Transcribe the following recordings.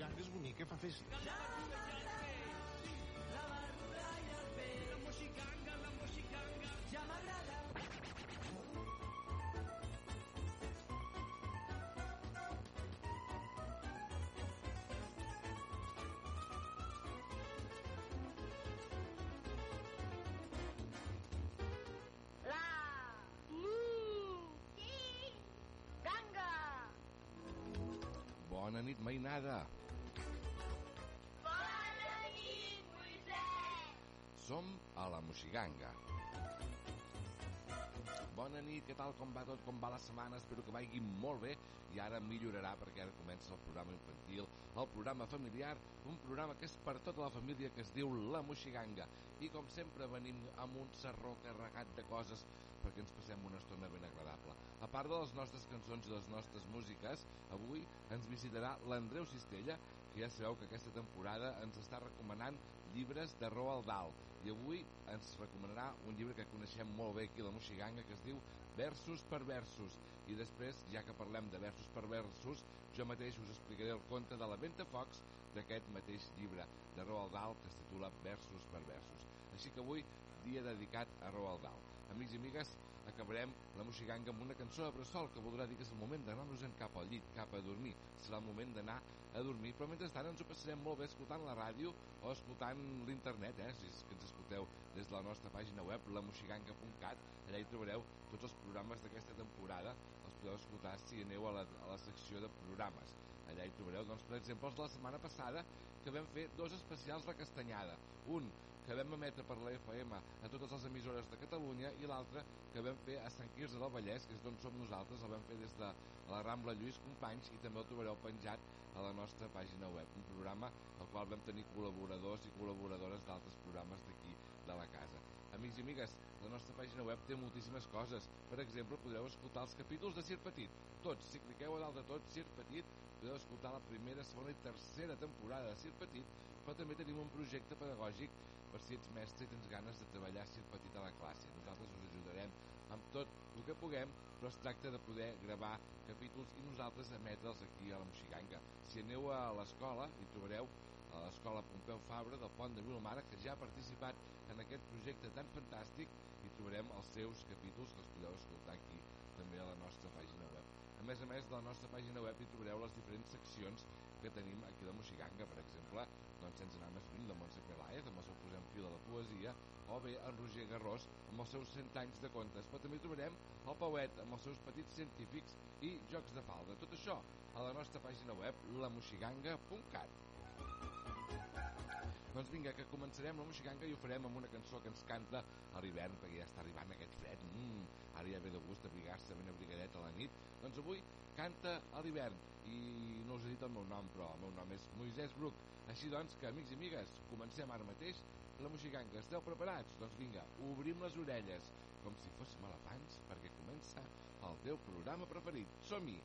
moxiganga és bonic, que fa festa. La barbuda i el peix. La moxiganga, la moxiganga. Ja m'agrada. Bona nit, mainada. Som a la Moxiganga. Bona nit, què tal, com va tot, com va la setmana? Espero que vagi molt bé i ara millorarà perquè ara comença el programa infantil, el programa familiar, un programa que és per tota la família que es diu La Moxiganga. I com sempre venim amb un serró carregat de coses perquè ens passem una estona ben agradable. A part de les nostres cançons i les nostres músiques, avui ens visitarà l'Andreu Cistella, que ja sabeu que aquesta temporada ens està recomanant llibres de Roald Dahl. I avui ens recomanarà un llibre que coneixem molt bé aquí a la Moxiganga que es diu Versos per Versos i després, ja que parlem de versos per versos jo mateix us explicaré el conte de la Ventafocs d'aquest mateix llibre de Roald Dahl que es titula Versos per Versos així que avui dia dedicat a Roald Dahl. Amics i amigues, acabarem la Moxiganga amb una cançó de bressol que voldrà dir que és el moment d'anar-nos en cap al llit, cap a dormir. Serà el moment d'anar a dormir però mentrestant ens ho passarem molt bé escoltant la ràdio o escoltant l'internet eh? si és que ens escolteu des de la nostra pàgina web lamoxiganga.cat allà hi trobareu tots els programes d'aquesta temporada. Els podeu escoltar si aneu a la, a la secció de programes. Allà hi trobareu, doncs, per exemple, els de la setmana passada que vam fer dos especials de Castanyada. Un que vam emetre per la FM a totes les emissores de Catalunya i l'altre que vam fer a Sant Quirze del Vallès que és d'on som nosaltres, el vam fer des de la Rambla Lluís Companys i també el trobareu penjat a la nostra pàgina web un programa al qual vam tenir col·laboradors i col·laboradores d'altres programes d'aquí de la casa Amics i amigues, la nostra pàgina web té moltíssimes coses. Per exemple, podreu escoltar els capítols de Sir Petit. Tots, si cliqueu a dalt de tot, Sir Petit, podeu escoltar la primera, segona i tercera temporada de Sir Petit, però també tenim un projecte pedagògic per si ets mestre i tens ganes de treballar Sir Petit a la classe. Nosaltres us ajudarem amb tot el que puguem, però es tracta de poder gravar capítols i nosaltres emetre'ls aquí a la Moxiganga. Si aneu a l'escola, hi trobareu a l'escola Pompeu Fabra del Pont de Vilomara, que ja ha participat en aquest projecte tan fantàstic i trobarem els seus capítols que els podeu escoltar aquí també a la nostra pàgina web. A més a més, de la nostra pàgina web hi trobareu les diferents seccions que tenim aquí la Moxiganga, per exemple, doncs sense anar més lluny, la Montse Peláez, amb el seu posem fil de la poesia, o bé en Roger Garrós, amb els seus 100 anys de contes, però també trobarem el Pauet, amb els seus petits científics i jocs de falda. Tot això a la nostra pàgina web, lamoxiganga.cat. Doncs vinga, que començarem la moxiganga i ho farem amb una cançó que ens canta a l'hivern, perquè ja està arribant aquest fred. Mm, ara ja ve de gust abrigar-se ben abrigadet a la nit. Doncs avui canta a l'hivern i no us he dit el meu nom, però el meu nom és Moisès Bruc. Així doncs, que amics i amigues, comencem ara mateix la moxiganga. Esteu preparats? Doncs vinga, obrim les orelles com si fóssim elefants perquè comença el teu programa preferit. Som-hi!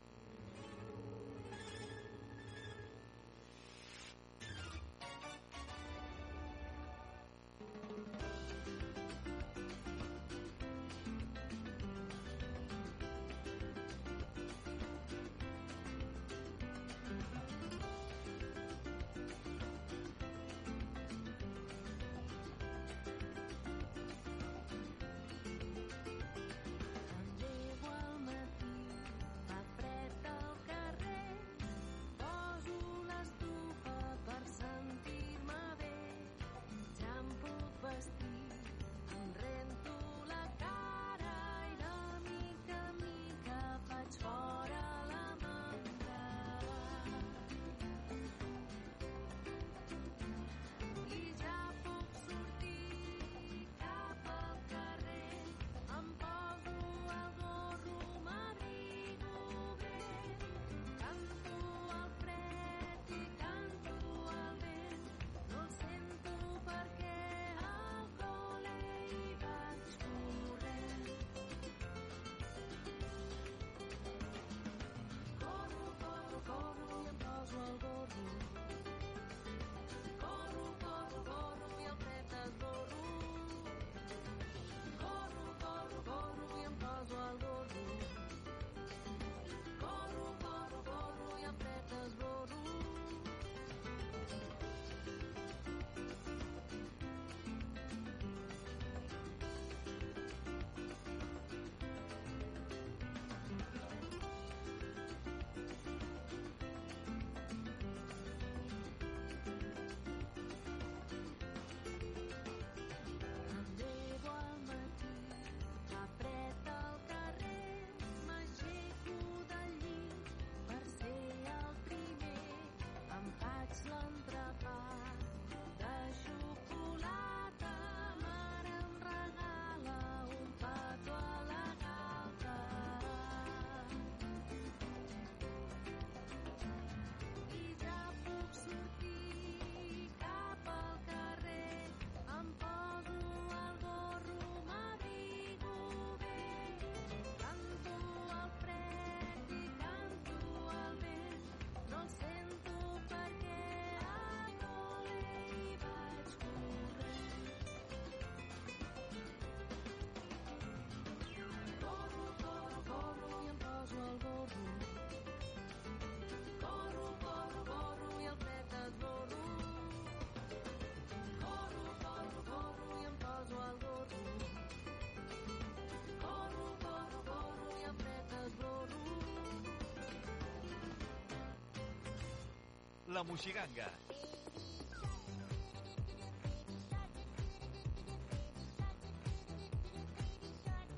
La Moixiganga.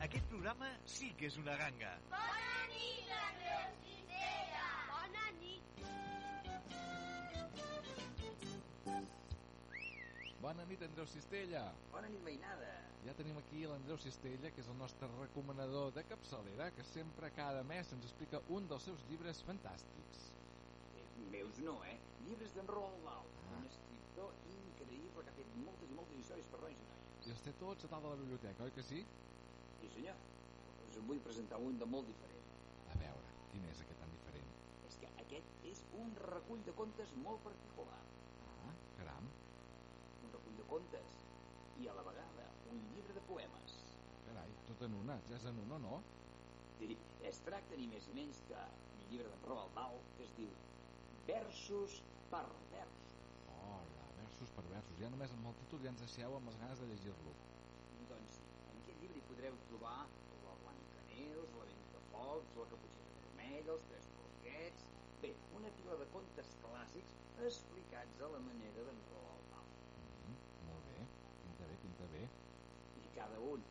Aquest programa sí que és una ganga. Bona nit, Andreu Cistella! Bona nit! Bona nit, Andreu Cistella. Bona nit, veïnada. Ja tenim aquí l'Andreu Cistella, que és el nostre recomanador de capçalera, que sempre cada mes ens explica un dels seus llibres fantàstics. Eh, meus no, eh? Llibres d'en Roald Dahl, Ah. un escriptor increïble que ha fet moltes i moltes històries per nois i noies. I els té tots a dalt de la biblioteca, oi que sí? Sí, senyor. Us en vull presentar un de molt diferent. A veure, quin és aquest tan diferent? És que aquest és un recull de contes molt particular. Ah, caram, Un recull de contes i a la vegada un llibre de poemes. carai, tot en una, ja és en una, no? Sí, es tracta ni més ni menys que un llibre d'en Roald Dahl que es diu Versos per versos. Hola, versos per versos. Ja només amb el títol ja ens deixeu amb les ganes de llegir-lo. Doncs en aquest llibre hi podreu trobar la Blancaneus, la Ventafocs, la Caputxeta Vermella, els Tres Porquets... Bé, una pila de contes clàssics explicats a la manera d'en Roald Dahl. Mm, molt bé, pinta bé, pinta bé. I cada un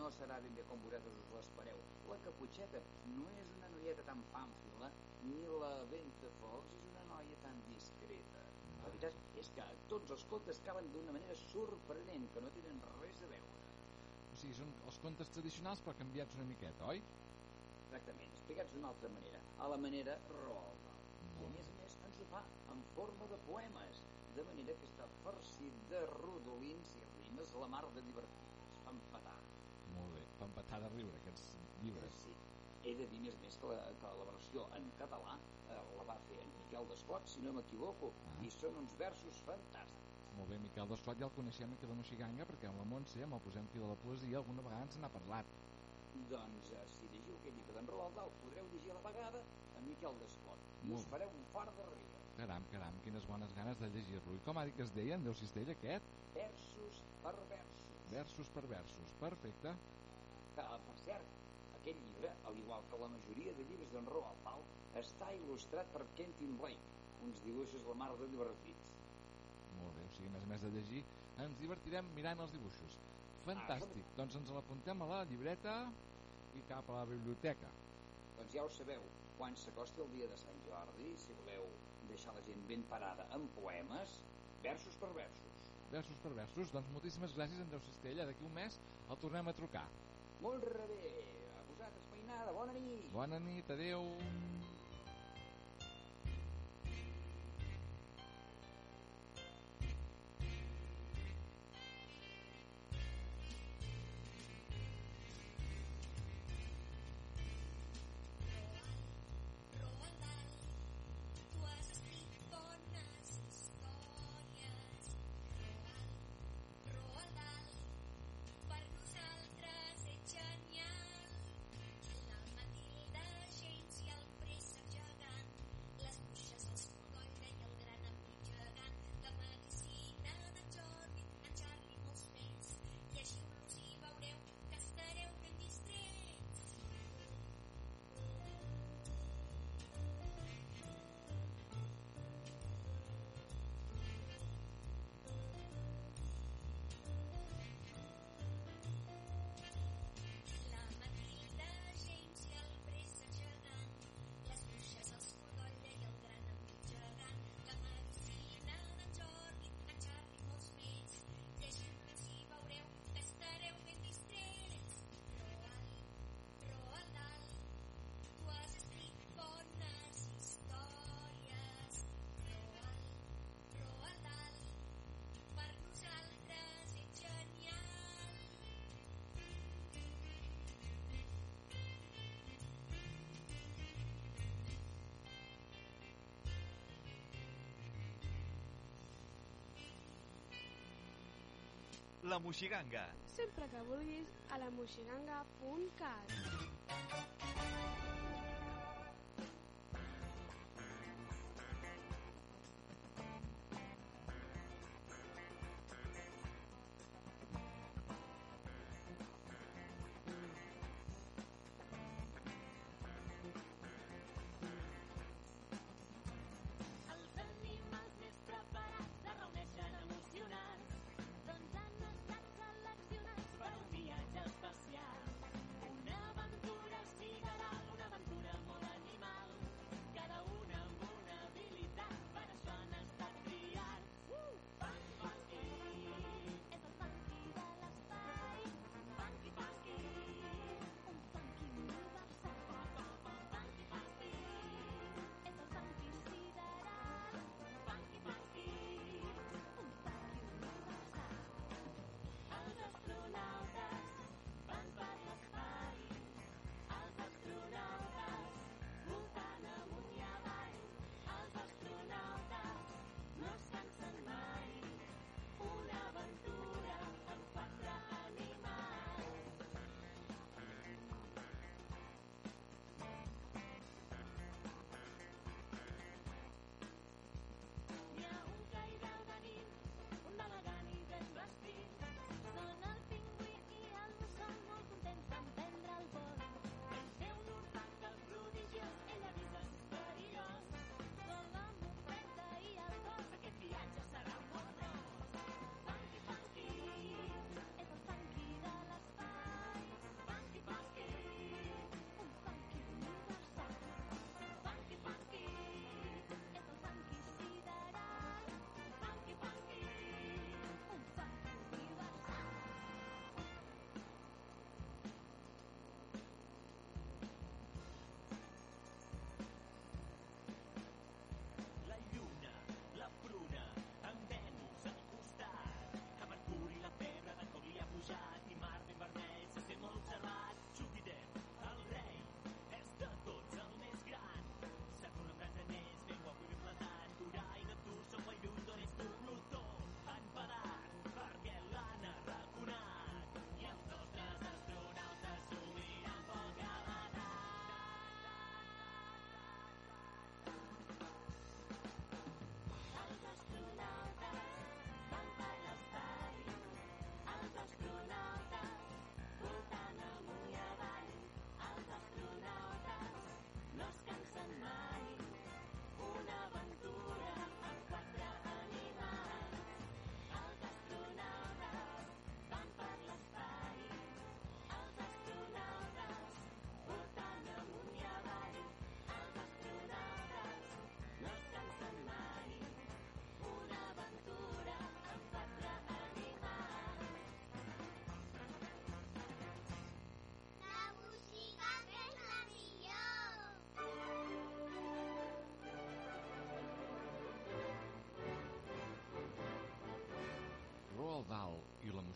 no serà ben bé com vosaltres us l'espereu. La Caputxeta no és una noieta tan pàmfila, ni la Ventafocs és una noia tan discreta. La veritat és que tots els contes acaben d'una manera sorprenent, que no tenen res a veure. O sigui, són els contes tradicionals però canviats una miqueta, oi? Exactament, explicats d'una altra manera, a la manera Roald Dahl. I a més a més ens ho fa en forma de poemes, de manera que està farcit de rodolins i rimes la mar de divertit. Es fa empatar. Molt bé, fa empatar de riure aquests llibres. Sí. He de dir més a més que la, que la versió en català eh, la va fer en Miquel Descot, si no m'equivoco, Ah. i són uns versos fantàstics. Molt bé, Miquel Desclot ja el coneixem aquí a la Moixiganga perquè amb la Montse, amb el Posem Fil de la Poesia, alguna vegada ens n'ha parlat. Doncs eh, si llegiu aquest llibre d'en Roald Dahl podreu llegir a la vegada en Miquel Descot. I Molt us fareu un fart de riure. Caram, caram, quines bones ganes de llegir-lo. I com ha dit que es deia, en Déu Cistella, aquest? Versos per versos. Versos per versos. Perfecte. Que, per cert, aquest llibre, al igual que la majoria de llibres d'en Roald Dahl, està il·lustrat per Quentin Blake, uns dibuixos la mar de divertits. Molt bé, o sigui, més a més de llegir, ens divertirem mirant els dibuixos. Fantàstic. Doncs ens l'apuntem a la llibreta i cap a la biblioteca. Doncs ja ho sabeu, quan s'acosti el dia de Sant Jordi, si voleu deixar la gent ben parada amb poemes, versos per versos. Versos per versos. Doncs moltíssimes gràcies, Andreu Cistella. D'aquí un mes el tornem a trucar. Molt rebé, a vosaltres, feinada, bona nit! Bona nit, adeu. La Moixiganga. Sempre que vulguis a la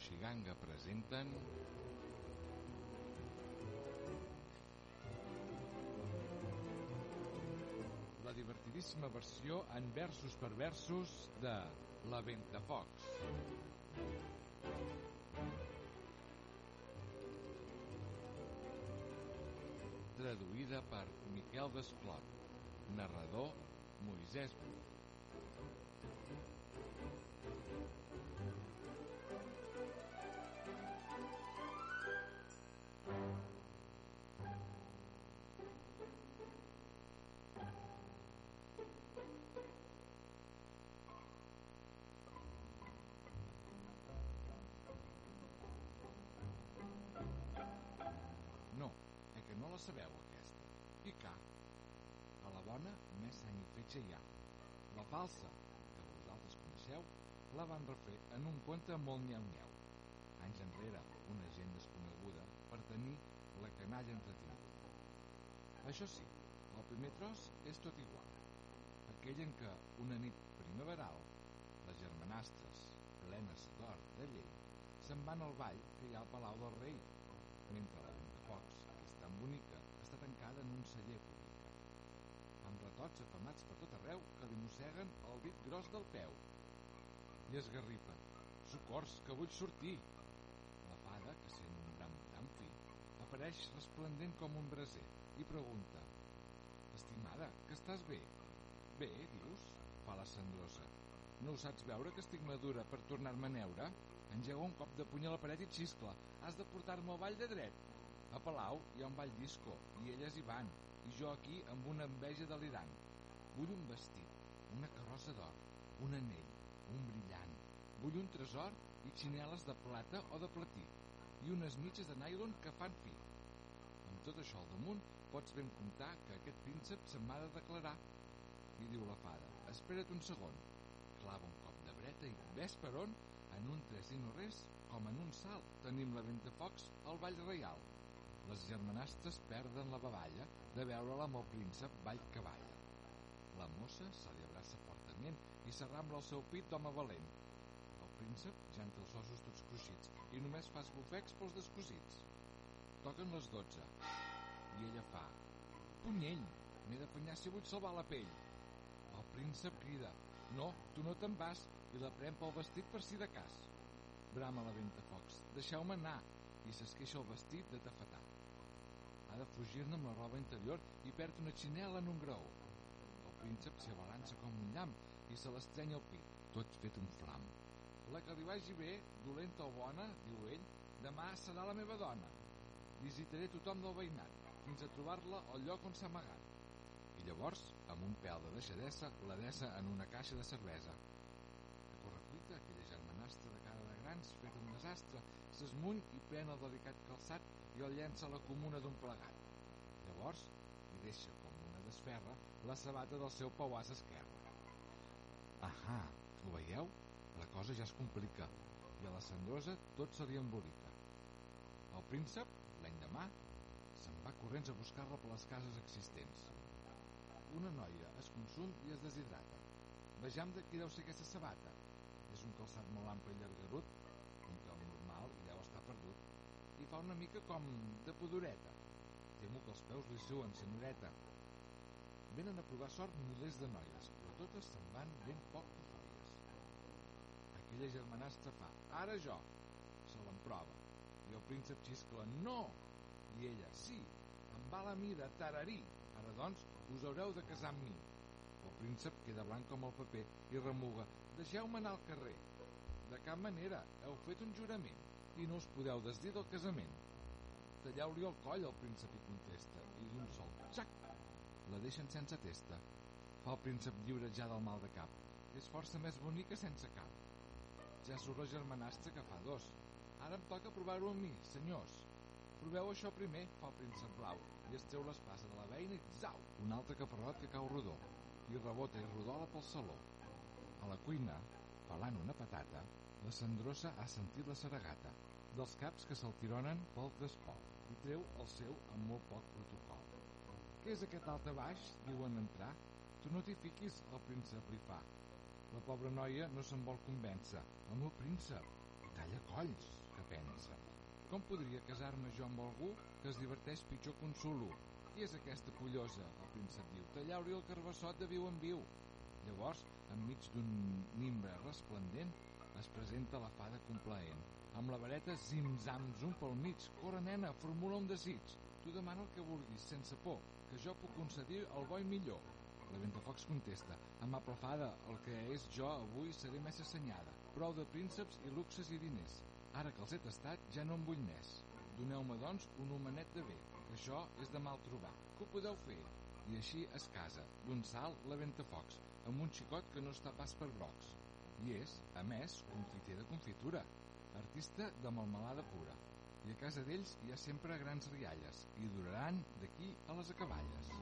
Moixiganga presenten... La divertidíssima versió en versos per versos de La Ventafocs. Traduïda per Miquel Desclot. Narrador Moisès Bru. I fetge hi ha. La falsa, que vosaltres coneixeu, la van refer en un conte molt nyeu-nyeu. Anys enrere, una gent desconeguda per tenir la canalla entretinguda. Això sí, el primer tros és tot igual. Aquell en què, una nit primaveral, les germanastres, plenes d'or de llei, se'n van al ball que hi ha al Palau del Rei, mentre la Ventafocs, que és tan bonica, està tancada en un celler públic. Ratots afamats per tot arreu que li mosseguen el dit gros del peu. I esgarripen. Socors, que vull sortir! La fada, que sent un bram tan fi, apareix resplendent com un braser i pregunta Estimada, que estàs bé? Bé, dius? Fa la cendrosa. No ho saps veure que estic madura per tornar-me a neure? Engega un cop de puny a la paret i xiscla. Has de portar-me al ball de dret. A Palau hi ha un ball disco, i elles hi van, i jo aquí amb una enveja delirant. Vull un vestit, una carrossa d'or, un anell, un brillant. Vull un tresor i xineles de plata o de platí, i unes mitges de nylon que fan fi. Amb tot això al damunt, pots ben comptar que aquest príncep se'n m'ha de declarar. I diu la fada, espera't un segon. Clava un cop de breta i ves per on, en un tres i no res, com en un salt, tenim la Ventafocs al Ball Reial. Les germanastres perden la bavalla de veure'la amb el príncep ball que balla. La mossa se li abraça fortament i s'arrambla al seu pit d'home valent. El príncep ja en té els ossos tots cruixits i només fa esbufecs pels descosits. Toquen les dotze i ella fa Punyell, m'he d'afanyar si vull salvar la pell. El príncep crida No, tu no te'n vas i la pren pel vestit per si de cas. Brama la Ventafocs, deixeu-me anar i s'esqueixa el vestit de tafetà. Ha de fugir-ne amb la roba interior i perd una xinela en un graó. El príncep s'hi abalança com un llamp i se l'estrenya al pit, tot fet un flam. La que li vagi bé, dolenta o bona, diu ell, demà serà la meva dona. Visitaré tothom del veïnat, fins a trobar-la al lloc on s'ha amagat. I llavors, amb un pèl de deixadesa, la dessa en una caixa de cervesa. A correcuita, aquella germanastra grans, fet un desastre, s'esmuny i pren el delicat calçat i el llença a la comuna d'un plegat. Llavors, li deixa com una desferra la sabata del seu pauàs esquerre. Ahà, ho veieu? La cosa ja es complica i a la cendrosa tot se li embolica. El príncep, l'endemà, se'n va corrents a buscar-la per les cases existents. Una noia es consum i es deshidrata. Vejam de qui deu ser aquesta sabata. És un calçat molt ample i llargarut, un pèl normal i deu estar perdut. I fa una mica com de pudoreta. Temo que els peus li suen, senyoreta. Venen a provar sort milers de noies, però totes se'n van ben poc cofoies. Aquella germanastra fa, ara jo, se l'emprova. I el príncep xiscla, no! I ella, sí, em va la mida, tararí. Ara, doncs, us haureu de casar amb mi. Príncep queda blanc com el paper i remuga, deixeu-me anar al carrer. De cap manera, heu fet un jurament i no us podeu desdir del casament. Talleu-li el coll, el príncep hi contesta, i d'un sol xac, la deixen sense testa. Fa el príncep lliure ja del mal de cap. És força més bonica sense cap. Ja surt la germanastra que fa dos. Ara em toca provar-ho amb mi, senyors. Proveu això primer, fa el príncep blau, i es treu l'espasa de la veïna i zau! Un altre caparrot que cau rodó, i rebota i rodola pel saló. A la cuina, pelant una patata, la cendrosa ha sentit la saragata, dels caps que se'l tironen pel despot, i treu el seu amb molt poc protocol. Què és aquest alta baix? Diuen entrar. Tu no t'hi fiquis, el príncep li fa. La pobra noia no se'n vol convèncer. El príncep. Calla colls, que pensa. Com podria casar-me jo amb algú que es diverteix pitjor que un solo? Qui és aquesta pollosa? El príncep diu. Tallau-li el carbassot de viu en viu. Llavors, enmig d'un nimbre resplendent, es presenta la fada complaent. Amb la vareta zim-zam-zum pel mig. Corre, nena, formula un desig. Tu demana el que vulguis, sense por, que jo puc concedir el bo i millor. La Ventafocs contesta, amable fada, el que és jo avui seré més assenyada. Prou de prínceps i luxes i diners. Ara que els he tastat, ja no en vull més. Doneu-me, doncs, un homenet de bé, això és de mal trobar. Que ho podeu fer? I així es casa, d'un salt, la Ventafocs, amb un xicot que no està pas per brocs. I és, a més, confiter de confitura, artista de melmelada pura. I a casa d'ells hi ha sempre grans rialles, i duraran d'aquí a les acaballes.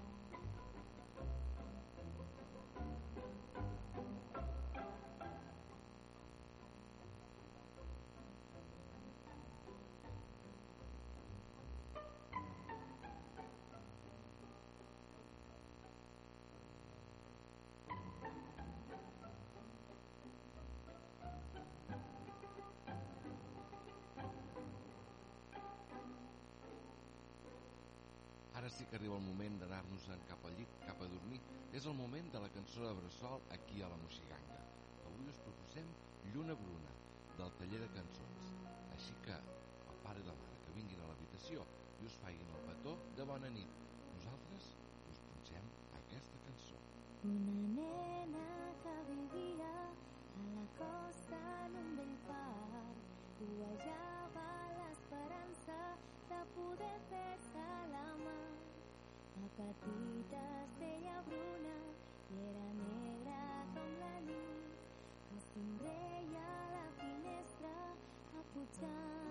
Sí que arriba el moment d'anar-nos-en cap al llit, cap a dormir. És el moment de la cançó de Bressol aquí a la Moxiganga. Avui us proposem Lluna Bruna, del taller de cançons. Així que el pare i la mare que vinguin a l'habitació i us faiguin el petó de bona nit. Nosaltres us punxem aquesta cançó. Una nena que vivia a la costa en un vell far Covejava l'esperança de poder fer-se Petita estrella bruna i era negra com la nit somreia a la finestra apujant-la al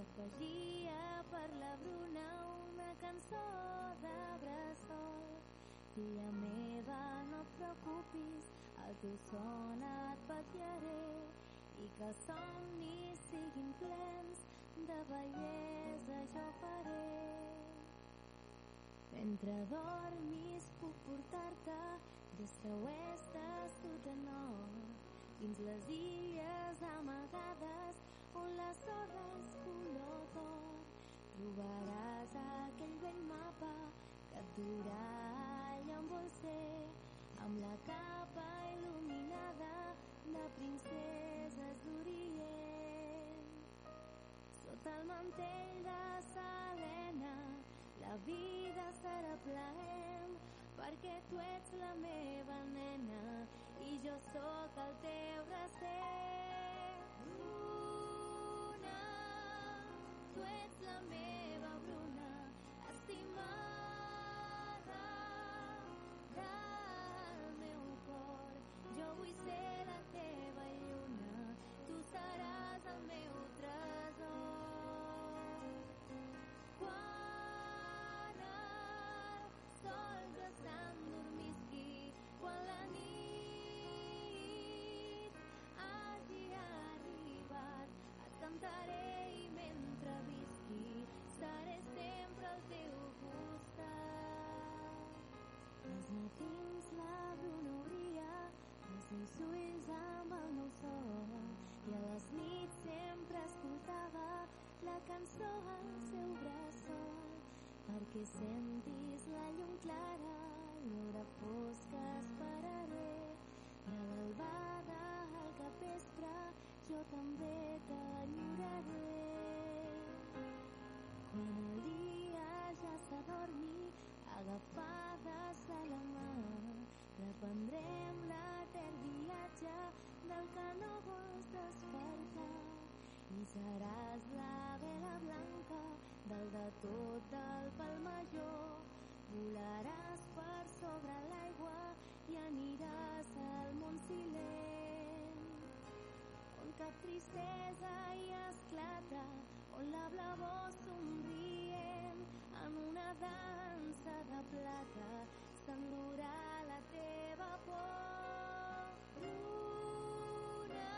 afegia per la Bruna una cançó de bressol. Filla meva, no et preocupis, el teu son et vetllaré i que els somnis siguin plens de bellesa jo faré. Mentre dormis puc portar-te des de oest a sud a nord fins les illes amagades on color d'or. Trobaràs aquell vell mapa que et durà allà on vols ser amb la capa il·luminada de princeses d'Orient. Sota el mantell de Selena la vida serà plaent perquè tu ets la meva nena i jo sóc el teu bracer. Tu ets la que sentis la llum clara, l'hora fosca esperaré. De l'albada al capvespre jo també t'enyoraré. Quan el dia ja s'adormi, agafades de la mà, reprendrem l'etern viatge del que no vols despertar. I seràs la vela blanca del de tot tristesa hi esclata, on la blavor somrient en una dansa de plata s'endurà la teva por. Bruna,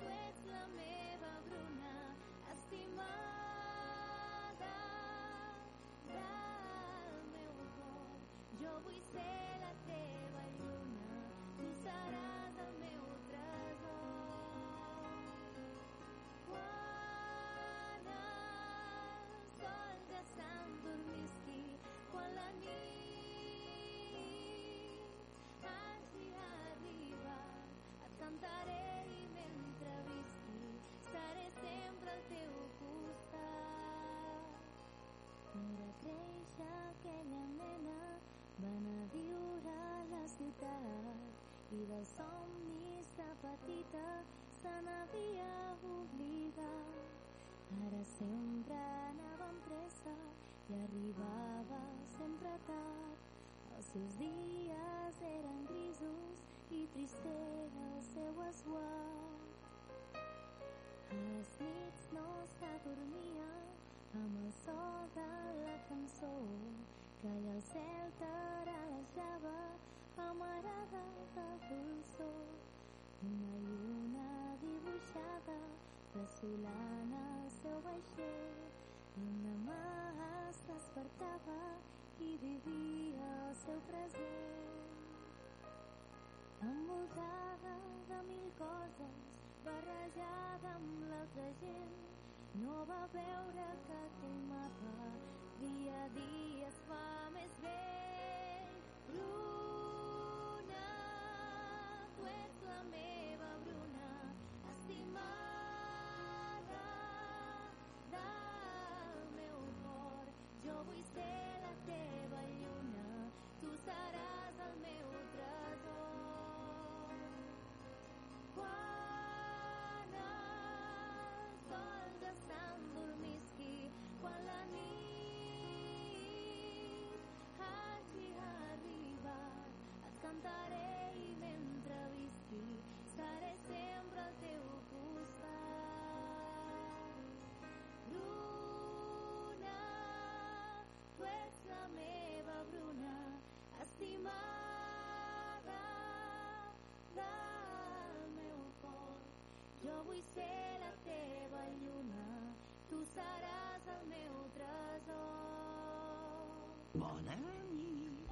tu ets la meva Bruna, estimada del meu cor. Jo vull ser se n'havia oblidat. Ara sempre anava amb pressa i arribava sempre tard. Els seus dies eren grisos i trist era el seu esguard. A les nits no s'adormia amb el so de la cançó que allà al cel taral·lejava amarada de dolçor. Una lluna dibuixada desolant el seu vaixell i un demà es despertava i vivia el seu present. Envoltada de mil coses, barrejada amb l'altra gent, no va veure que aquell mapa dia a dia es fa més vell. Seràs el meu tresor. Bona nit.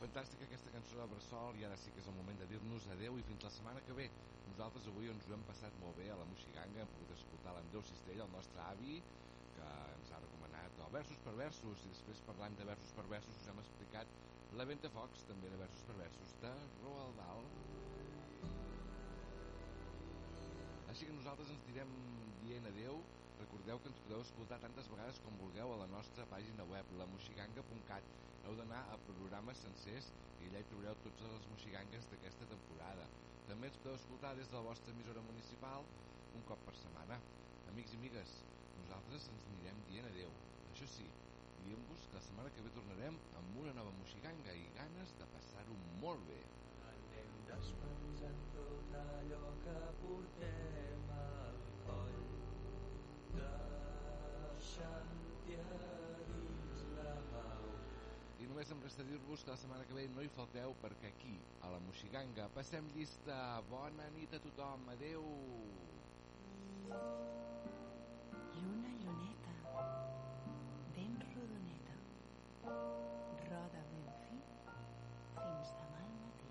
Fantàstica aquesta cançó de Bressol i ara sí que és el moment de dir-nos adeu i fins la setmana que ve. Nosaltres avui ens ho hem passat molt bé a la Moixiganga, hem pogut escoltar l'Andreu Cistell, el nostre avi, que ens ha recomanat el versos per versos i després parlant de versos per versos us hem explicat la Ventafocs, també de versos per versos, de Roald Dahl. Així que nosaltres ens direm dient adeu. Recordeu que ens podeu escoltar tantes vegades com vulgueu a la nostra pàgina web, lamoxiganga.cat. Heu d'anar a programes sencers i allà hi trobareu totes les moxigangues d'aquesta temporada. També ens podeu escoltar des de la vostra emissora municipal un cop per setmana. Amics i amigues, nosaltres ens anirem dient adeu. Això sí, dient-vos que la setmana que ve tornarem amb una nova moxiganga i ganes de passar-ho molt bé. Anem despenjant tot allò que portem al coll, I només em resta dir-vos que la setmana que ve no hi falteu perquè aquí, a la Moixiganga, passem llista. Bona nit a tothom. Adeu. Lluna, lluneta, ben rodoneta, roda ben fi fins demà al matí.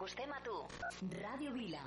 Acostem a tu. Ràdio Vila.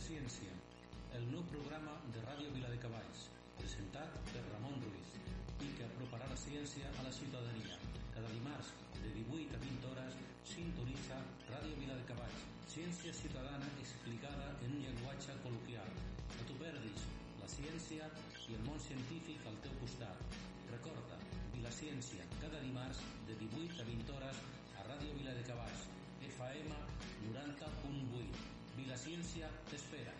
Ciència, el nou programa de Ràdio Viladecavalls, presentat per Ramon Ruiz i que aproparà la ciència a la ciutadania. Cada dimarts, de 18 a 20 hores, sintonitza Ràdio Viladecavalls, ciència ciutadana explicada en un llenguatge col·loquial. No t'ho perdis, la ciència i el món científic al teu costat. Recorda, Vilaciència, cada dimarts, de 18 a 20 hores, a Ràdio Viladecavalls, FM 90.8. ni la ciencia te espera.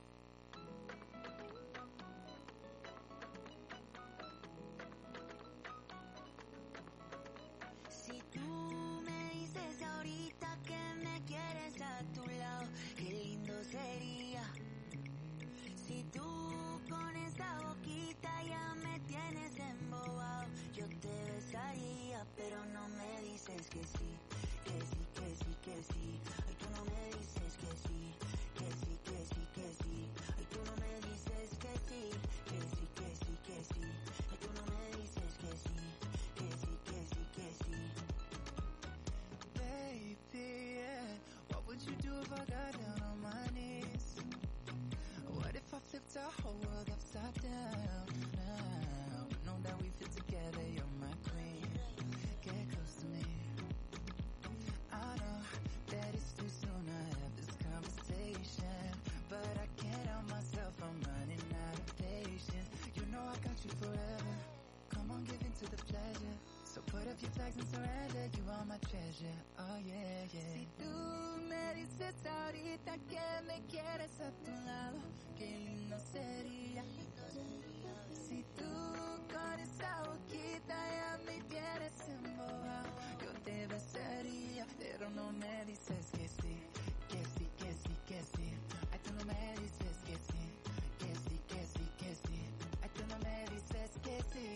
Que sí, que sí, que sí, que sí. Ay, tú no me dices que sí, que sí, que sí, que sí. Ay, tú no me dices que sí, que sí, que sí, que sí. Ay, tú no me dices que sí, que sí, que sí, que sí. Baby, yeah. What would you do if I got down on my knees? What if I flipped our whole world upside down? To the pleasure. So put up your flags and surrender, you are my treasure. Oh yeah, yeah. Si tú me dices ahorita que me quieres a tu lado, qué lindo sería. Si tú con esa boquita ya me tienes embobado, yo te besaría, pero no me dices que sí, que sí, que sí, que sí. Ay, tú no me dices que sí, que sí, que sí, que sí. Ay, tú no me dices que sí,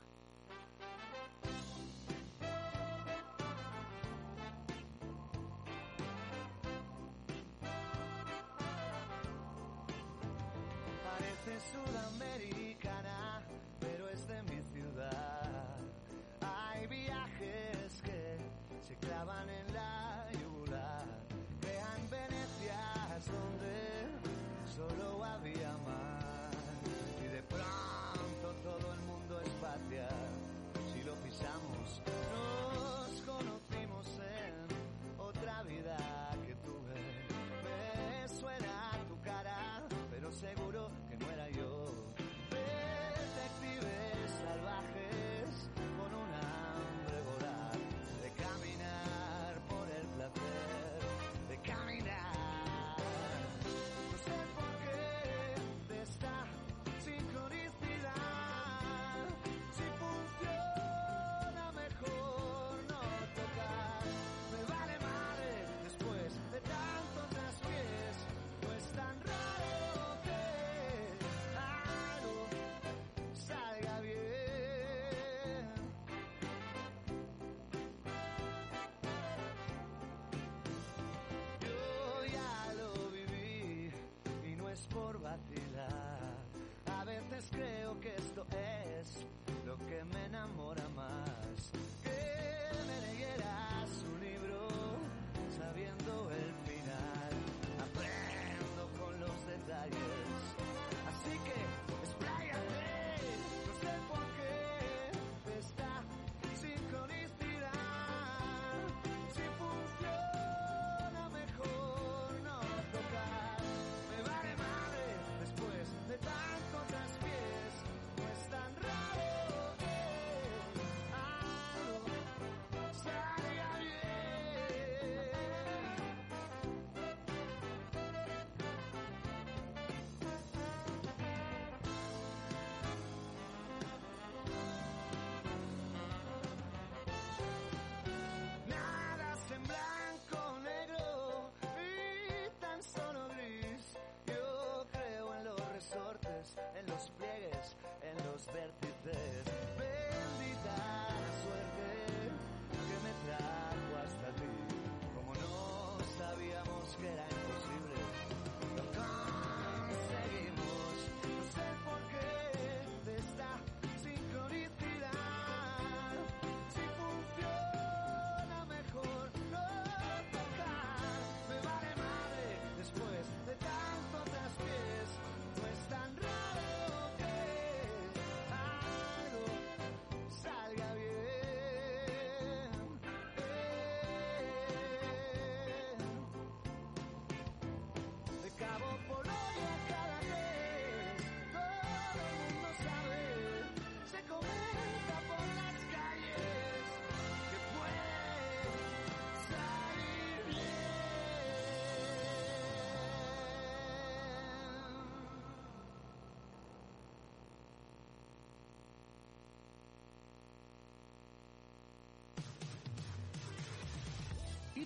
los verdes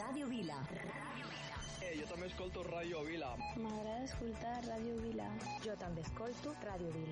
Ràdio Vila. Eh, jo també escolto Ràdio Vila. M'agrada escoltar Ràdio Vila. Jo també escolto Ràdio Vila.